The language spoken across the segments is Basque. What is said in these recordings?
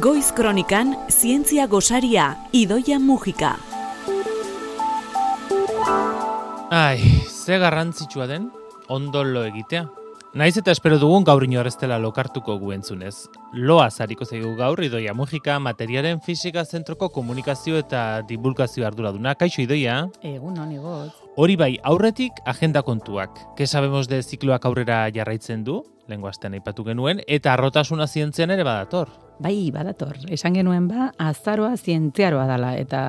Goiz Kronikan Zientzia Gosaria Idoia Mujika. Ai, ze garrantzitsua den ondolo egitea. Naiz eta espero dugun gaur inorreztela lokartuko guentzunez. Loa zariko zaigu gaur idoia mugika materiaren fisika zentroko komunikazio eta divulgazio arduraduna. Kaixo idoia? Egun honi. Hori bai, aurretik agenda kontuak. Ke sabemos de zikloak aurrera jarraitzen du, lengo astean aipatu genuen, eta arrotasuna zientzian ere badator. Bai, badator. Esan genuen ba, azaroa zientziaroa dala, eta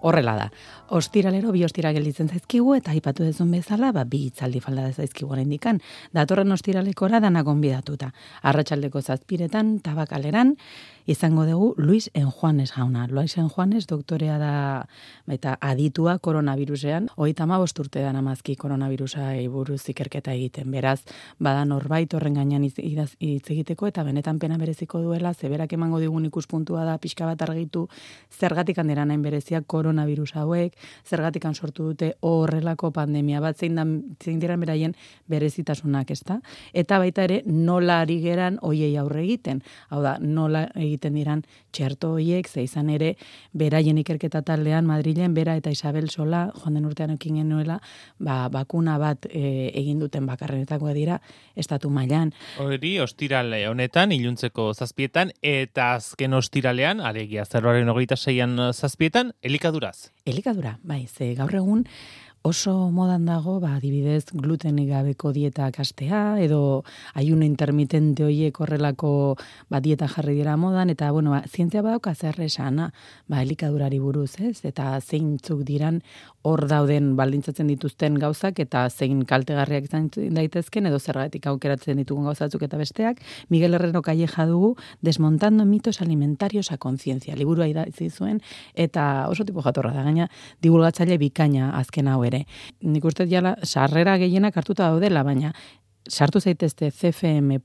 horrela da. Ostiralero bi ostira gelditzen zaizkigu eta aipatu dezun bezala, ba bi hitzaldi falda da zaizkigu oraindikan. Datorren ostiralekora dana gonbidatuta. Arratsaldeko zazpiretan, tabakaleran, izango dugu Luis Enjuanes jauna. Luis Enjuanes doktorea da eta aditua koronavirusean, hogeita hamabost urte da namazki koronavirusa buruz ikerketa egiten. Beraz, bada norbait horren gainean hitz egiteko eta benetan pena bereziko duela, zeberak emango digun ikuspuntua da pixka bat argitu zergatik handera nain berezia koronavirus hauek, zergatik sortu dute horrelako pandemia bat zein, da, zein diran beraien berezitasunak, ezta? Eta baita ere, nola ari geran oiei aurre egiten. Hau da, nola egiten diran txerto hoiek, ze izan ere, beraien ikerketa taldean Madrilen, bera eta Isabel Sola, joan den urtean ekin genuela, ba, bakuna bat e, egin duten bakarrenetako dira, estatu mailan. Hori, ostirale honetan, iluntzeko zazpietan, eta azken ostiralean, alegia zerroaren hogeita zeian zazpietan, elikaduraz. Elikadura, bai, ze gaur oso modan dago, ba, adibidez, glutenik gabeko dieta kastea, edo aiun intermitente hoiek horrelako ba, dieta jarri dira modan, eta, bueno, ba, zientzia badauka zer esana, ba, elikadurari buruz, ez? Eta zeintzuk diran hor dauden baldintzatzen dituzten gauzak, eta zein kaltegarriak izan daitezken, edo zergatik aukeratzen ditugun gauzatzuk eta besteak, Miguel Herrero Calleja dugu, desmontando mitos alimentarios a conciencia, liburua idatzi zuen, eta oso tipo jatorra da, gaina, divulgatzaile bikaina azken hau ere. Nik uste jala, sarrera gehienak hartuta daudela, baina sartu zaitezte cfm.ehu.eus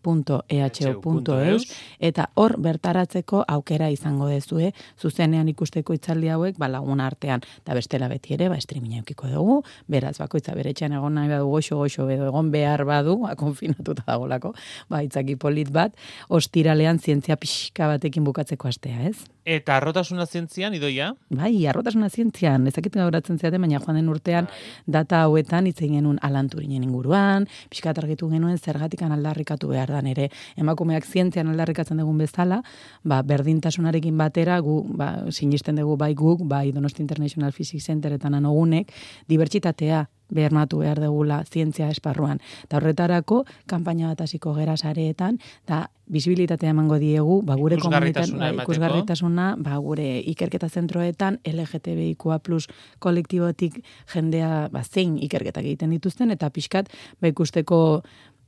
eta hor bertaratzeko aukera izango dezue zuzenean ikusteko itzaldi hauek ba lagun artean. Eta bestela beti ere ba streaminga ukiko dugu. Beraz bakoitza bere etxean egon nahi badu goxo goxo edo egon behar badu ba konfinatuta dagolako ba itzaki polit bat. Ostiralean zientzia pixka batekin bukatzeko astea ez? Eta arrotasuna zientzian, idoia? Bai, arrotasuna zientzian, ezakitu gauratzen zeate, baina joan den urtean bai. data hauetan itzen genuen alanturinen inguruan, pixkat argitu genuen zergatikan aldarrikatu behar dan ere, emakumeak zientzian aldarrikatzen dugun bezala, ba, berdintasunarekin batera, gu, ba, sinisten dugu bai guk, bai Donosti International Physics Centeretan anogunek, dibertsitatea bermatu behar degula zientzia esparruan. Ta horretarako, kanpaina bat hasiko gera sareetan, eta bisibilitatea emango diegu, ba, gure komunitan, ba, ikusgarritasuna, ba, gure ikerketa zentroetan, LGTBIQA plus kolektibotik jendea, ba, zein ikerketak egiten dituzten, eta pixkat, ba, ikusteko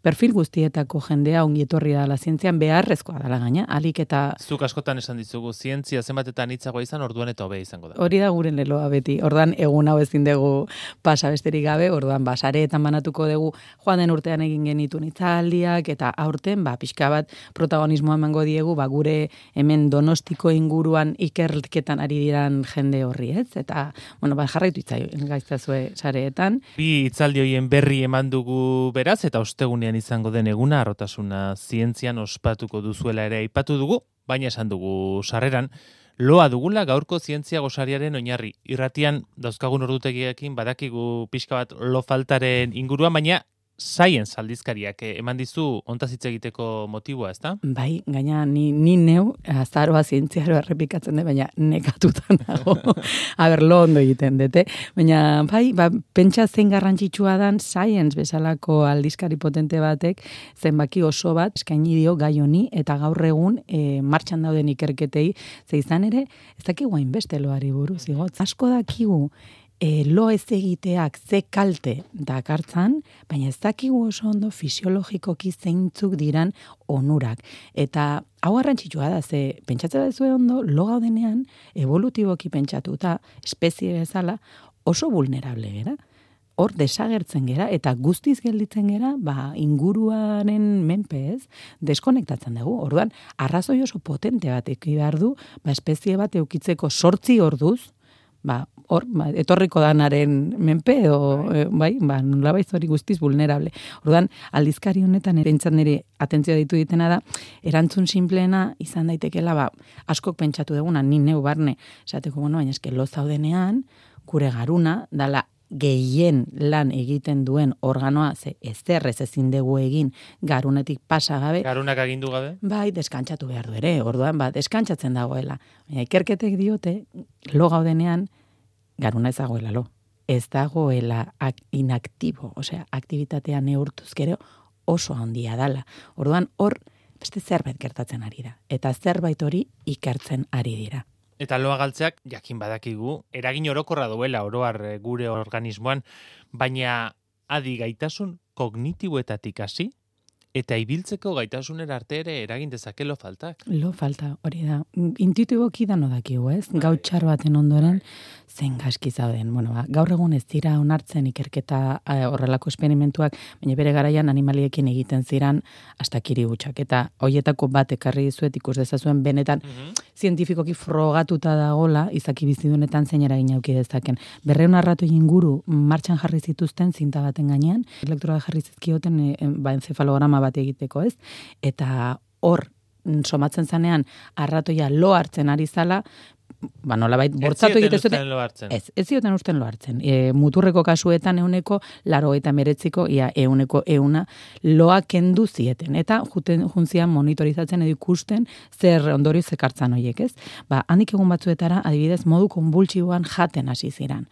perfil guztietako jendea ongi etorri da zientzian beharrezkoa dela gaina, alik eta... Zuk askotan esan dizugu, zientzia zenbatetan hitzagoa izan, orduan eta hobe izango da. Hori da guren leloa beti, orduan egun hau ezin dugu pasa besterik gabe, orduan basareetan banatuko dugu joan den urtean egin genitu nitzaldiak, eta aurten, ba, pixka bat protagonismoa emango diegu, ba, gure hemen donostiko inguruan ikerketan ari diran jende horri, ez? Eta, bueno, ba, jarraitu itzai gaitzazue sareetan. Bi itzaldi hoien berri eman dugu beraz, eta ostegunean izango den eguna arrotasuna zientzian ospatuko duzuela ere aipatu dugu, baina esan dugu sarreran, loa dugula gaurko zientzia gosariaren oinarri. Irratian dauzkagun ordutegiekin badakigu pixka bat lo faltaren inguruan, baina saien saldizkariak eh, eman dizu ontaz hitz egiteko motiboa, ezta? Bai, gaina ni, ni neu azaroa zientziaro errepikatzen de, baina nekatutan dago. A ber, lo ondo egiten dute. Baina, bai, ba, pentsa zein garrantzitsua dan science bezalako aldizkari potente batek zenbaki oso bat eskaini dio gai honi eta gaur egun e, martxan dauden ikerketei ze izan ere ez dakigu hainbeste loari buruz igot. Asko dakigu e, lo ez egiteak ze kalte dakartzan, baina ez dakigu oso ondo fisiologikoki zeintzuk diran onurak. Eta hau garrantzitsua da, ze pentsatzen da zuen ondo, lo gaudenean, evolutiboki pentsatuta, espezie bezala, oso vulnerable gera. Hor desagertzen gera eta guztiz gelditzen gera, ba, inguruaren menpez, deskonektatzen dugu. Orduan, arrazoi oso potente bat eki behar du, ba, espezie bat eukitzeko sortzi orduz, ba, hor, ba, etorriko danaren menpe, edo, bai, bai ba, nolabait hori guztiz vulnerable. Orduan, aldizkari honetan, erentzat nire atentzioa ditu ditena da, erantzun simpleena izan daitekela, ba, askok pentsatu duguna, ni neu barne, esateko, bueno, baina eske lo zaudenean, gure garuna, dala gehien lan egiten duen organoa, ze ezerrez ezin dugu egin garunetik pasa gabe. Garunak agindu gabe? Bai, deskantzatu behar du ere, orduan, ba, deskantzatzen dagoela. Baina ikerketek diote, lo gaudenean, garuna ez dagoela lo. Ez dagoela inaktibo, osea, aktivitatea neurtuz gero oso handia dala. Orduan, hor, beste zerbait gertatzen ari da. Eta zerbait hori ikertzen ari dira. Eta loa galtzeak, jakin badakigu, eragin orokorra duela oroar eh, gure organismoan, baina adi gaitasun kognitiboetatik hasi eta ibiltzeko gaitasunera arte ere eragin dezake lo faltak. Lo falta, hori da. Intuitiboki da no dakigu, ez? Bai. Gautxar baten ondoren zen gaski zauden. Bueno, ba, gaur egun ez dira onartzen ikerketa horrelako esperimentuak, baina bere garaian animaliekin egiten ziran hasta kiri gutxak. Eta hoietako bat ekarri dizuet ikus dezazuen benetan mm zientifikoki frogatuta dagola izaki bizidunetan zein eragin auki dezaken. Berreun arratu inguru martxan jarri zituzten zinta baten gainean, elektroa jarri zizkioten e, ba, encefalograma bat egiteko, ez? Eta hor mm, somatzen zanean arratoia lo hartzen ari zala, ba nolabait bortzatu egite zuten ez ez zioten usten lo hartzen. E, muturreko kasuetan euneko laro eta meretziko ia euneko euna loa kendu zieten. Eta juten juntzian monitorizatzen edo ikusten zer ondorio zekartzan hoiek ez? Ba handik egun batzuetara adibidez modu konbultsiboan jaten hasi ziran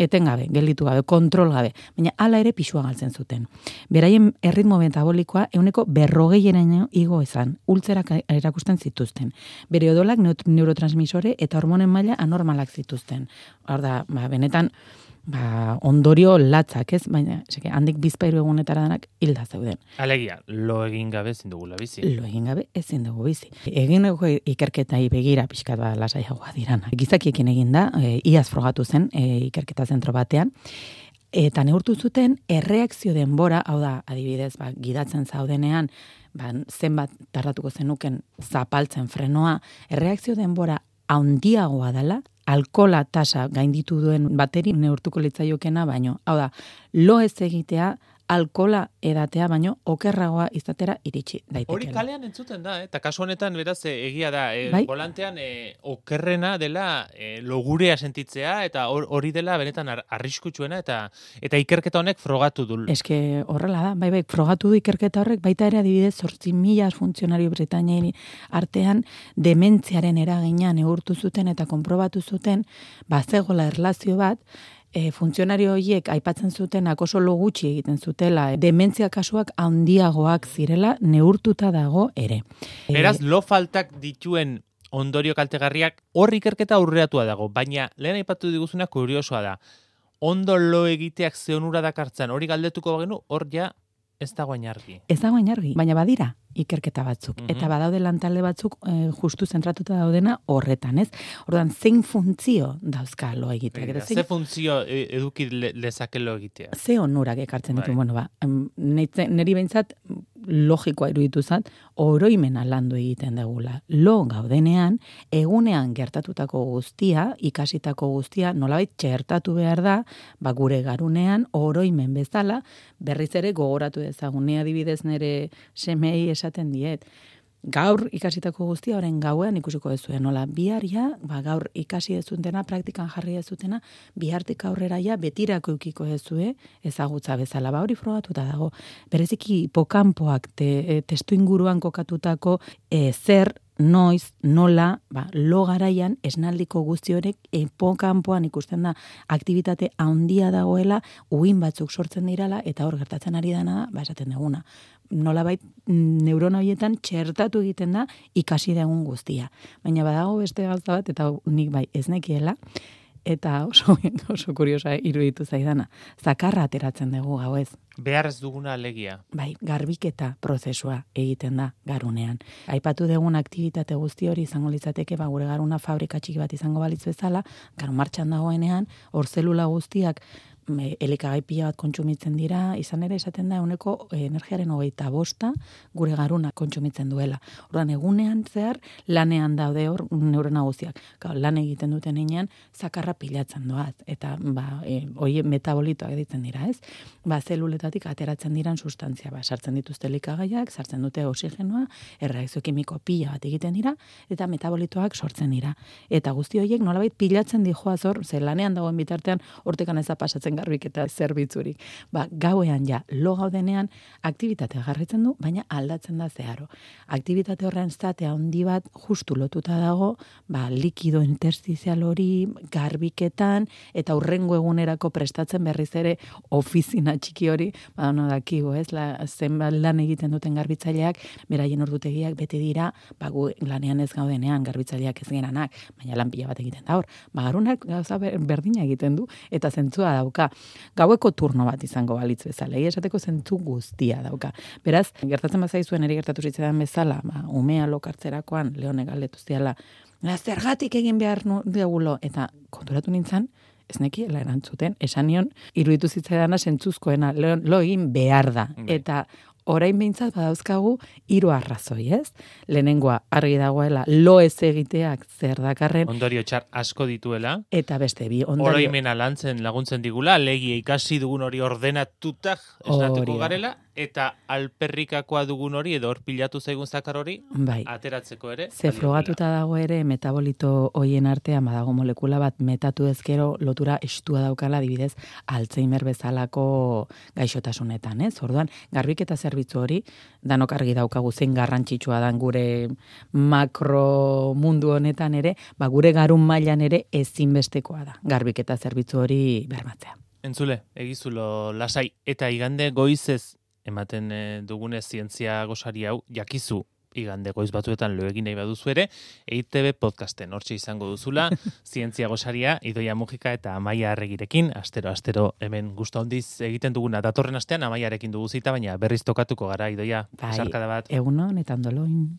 etengabe, gelditu gabe, kontrol gabe, baina hala ere pisua galtzen zuten. Beraien erritmo metabolikoa euneko berrogeieraino igo ezan, ultzerak erakusten zituzten. Bere odolak neurotransmisore eta hormonen maila anormalak zituzten. Hor da, ba, benetan, ba, ondorio latzak, ez? Baina, seke, handik bizpairu egunetara danak hilda zeuden. Alegia, lo egin gabe ezin dugula bizi. Lo egin gabe ezin dugu bizi. Egin dugu ikerketai begira pixkat ba lasaiagoa dirana. Gizakiekin egin da, e, iaz frogatu zen e, ikerketa zentro batean, eta neurtu zuten erreakzio denbora, hau da, adibidez, ba, gidatzen zaudenean, ba, zenbat tardatuko zenuken zapaltzen frenoa, erreakzio denbora handiagoa dela, alkola tasa gainditu duen bateri neurtuko litzaiokena baino. Hau da, lo ez egitea alkola edatea baino okerragoa izatera iritsi daitekeela. Hori kalean entzuten da, eh? eta kasu honetan beraz eh, egia da, eh, bai? volantean eh, okerrena dela eh, logurea sentitzea eta hori dela benetan arriskutsuena eta eta ikerketa honek frogatu du. Eske horrela da, bai bai, frogatu du ikerketa horrek baita ere adibidez 8.000 funtzionario Britainian artean dementziaren eragina neurtu zuten eta konprobatu zuten bazegola erlazio bat e, funtzionario horiek aipatzen zuten akoso lo gutxi egiten zutela, dementzia kasuak handiagoak zirela neurtuta dago ere. E, Beraz, lo faltak dituen ondorio kaltegarriak hor ikerketa aurreatua dago, baina lehen aipatu diguzuna kuriosoa da. Ondo lo egiteak ze onura dakartzen, hori galdetuko bagenu, hor ja ez dago argi. Ez dago argi, baina badira ikerketa batzuk. Mm Eta badaude lantalde batzuk e, justu zentratuta daudena horretan, ez? Orduan, zein funtzio dauzka lo egitea? Ze funtzio e, eduki lezake lo egitea? Ze onurak ekartzen ditu, bai. bueno, ba, neri behintzat logikoa iruditu zat, oroimena landu egiten degula. Lo gaudenean, egunean gertatutako guztia, ikasitako guztia, nolabait txertatu behar da, ba, gure garunean, oroimen bezala, berriz ere gogoratu dezagunea adibidez nere semei esaten diet. Gaur ikasitako guztia orain gauean ikusiko dezue nola biharia, ba gaur ikasi dezutena praktikan jarri dezutena, bihartik aurrera ja betirako ukiko dezue ezagutza bezala. Ba hori frogatuta dago. Bereziki hipokampoak te, testu inguruan kokatutako e, zer noiz, nola, ba, lo garaian esnaldiko guzti horrek epokanpoan ikusten da aktivitate handia dagoela, uin batzuk sortzen dirala, eta hor gertatzen ari dana, ba, esaten duguna nolabait neurona horietan txertatu egiten da ikasi dagun guztia. Baina badago beste gauza bat eta nik bai ez nekiela eta oso oso kuriosa iruditu zaidana. Zakarra ateratzen dugu gau ez. Behar ez duguna alegia. Bai, garbiketa prozesua egiten da garunean. Aipatu dugun aktivitate guzti hori izango litzateke ba gure garuna fabrika txiki bat izango balitz bezala, garu martxan dagoenean, hor zelula guztiak elikagai pila bat kontsumitzen dira, izan ere esaten da uneko energiaren hogeita bosta gure garuna kontsumitzen duela. Orduan egunean zehar lanean daude hor neuro nagusiak. Lan egiten duten heinean zakarra pilatzen doaz eta ba e, hoi metabolitoak ditzen dira, ez? Ba zeluletatik ateratzen diran sustantzia, ba sartzen dituzte elikagaiak, sartzen dute oxigenoa, erreakzio kimiko pila bat egiten dira eta metabolitoak sortzen dira. Eta guzti horiek nolabait pilatzen dijoa zor, ze lanean dagoen bitartean hortekan ez da pasatzen garbik eta zerbitzurik. Ba, gauean ja, lo gaudenean, aktivitate garritzen du, baina aldatzen da zeharo. Aktivitate horren zatea handi bat justu lotuta dago, ba, likido interstizial hori garbiketan, eta urrengo egunerako prestatzen berriz ere ofizina txiki hori, ba, no dakigu, ez, la, zenbat lan egiten duten garbitzaileak, beraien ordutegiak bete dira, ba, gu lanean ez gaudenean, garbitzaileak ez geranak, baina lan pila bat egiten da hor. Ba, garunak gauza berdina egiten du, eta zentzua dauka. Gaueko turno bat izango balitz bezala, esateko zentzu guztia dauka. Beraz, gertatzen bazaizuen ere gertatu zitzaidan bezala, ba, umea lokartzerakoan, leone galdetu ziala, zergatik egin behar nu, deugulo, eta konturatu nintzen, ez neki erantzuten, esan nion, iruditu zitzaidana zentzuzkoena, lo egin behar da. Bai. Eta orain behintzat badauzkagu hiru arrazoi, ez? Lehenengoa argi dagoela lo ez egiteak zer dakarren. Ondorio txar asko dituela. Eta beste bi ondorio. Oroimena lantzen laguntzen digula, legi ikasi dugun hori ordenatutak esnatuko garela, eta alperrikakoa dugun hori edo hor pilatu zaigun zakar hori bai. ateratzeko ere. Ze frogatuta dago ere metabolito hoien artean badago molekula bat metatu ezkero lotura estua daukala dibidez Alzheimer bezalako gaixotasunetan, ez? Orduan, garbik eta zerbitzu hori danok argi daukagu zein garrantzitsua dan gure makro mundu honetan ere, ba gure garun mailan ere ezinbestekoa da. Garbik eta zerbitzu hori bermatzea. Entzule, egizulo lasai eta igande goizez ematen e, dugunez zientzia gosari hau jakizu. Igande goiz batzuetan lo egin nahi baduzu ere EITB podcasten hortxe izango duzula zientzia gosaria Idoia Mujika eta Amaia Arregirekin. Astero astero hemen gustu handiz egiten duguna. Datorren astean Amaiarekin dugu zita baina berriz tokatuko gara Idoia. Bai, bat. egunon eta ondoloin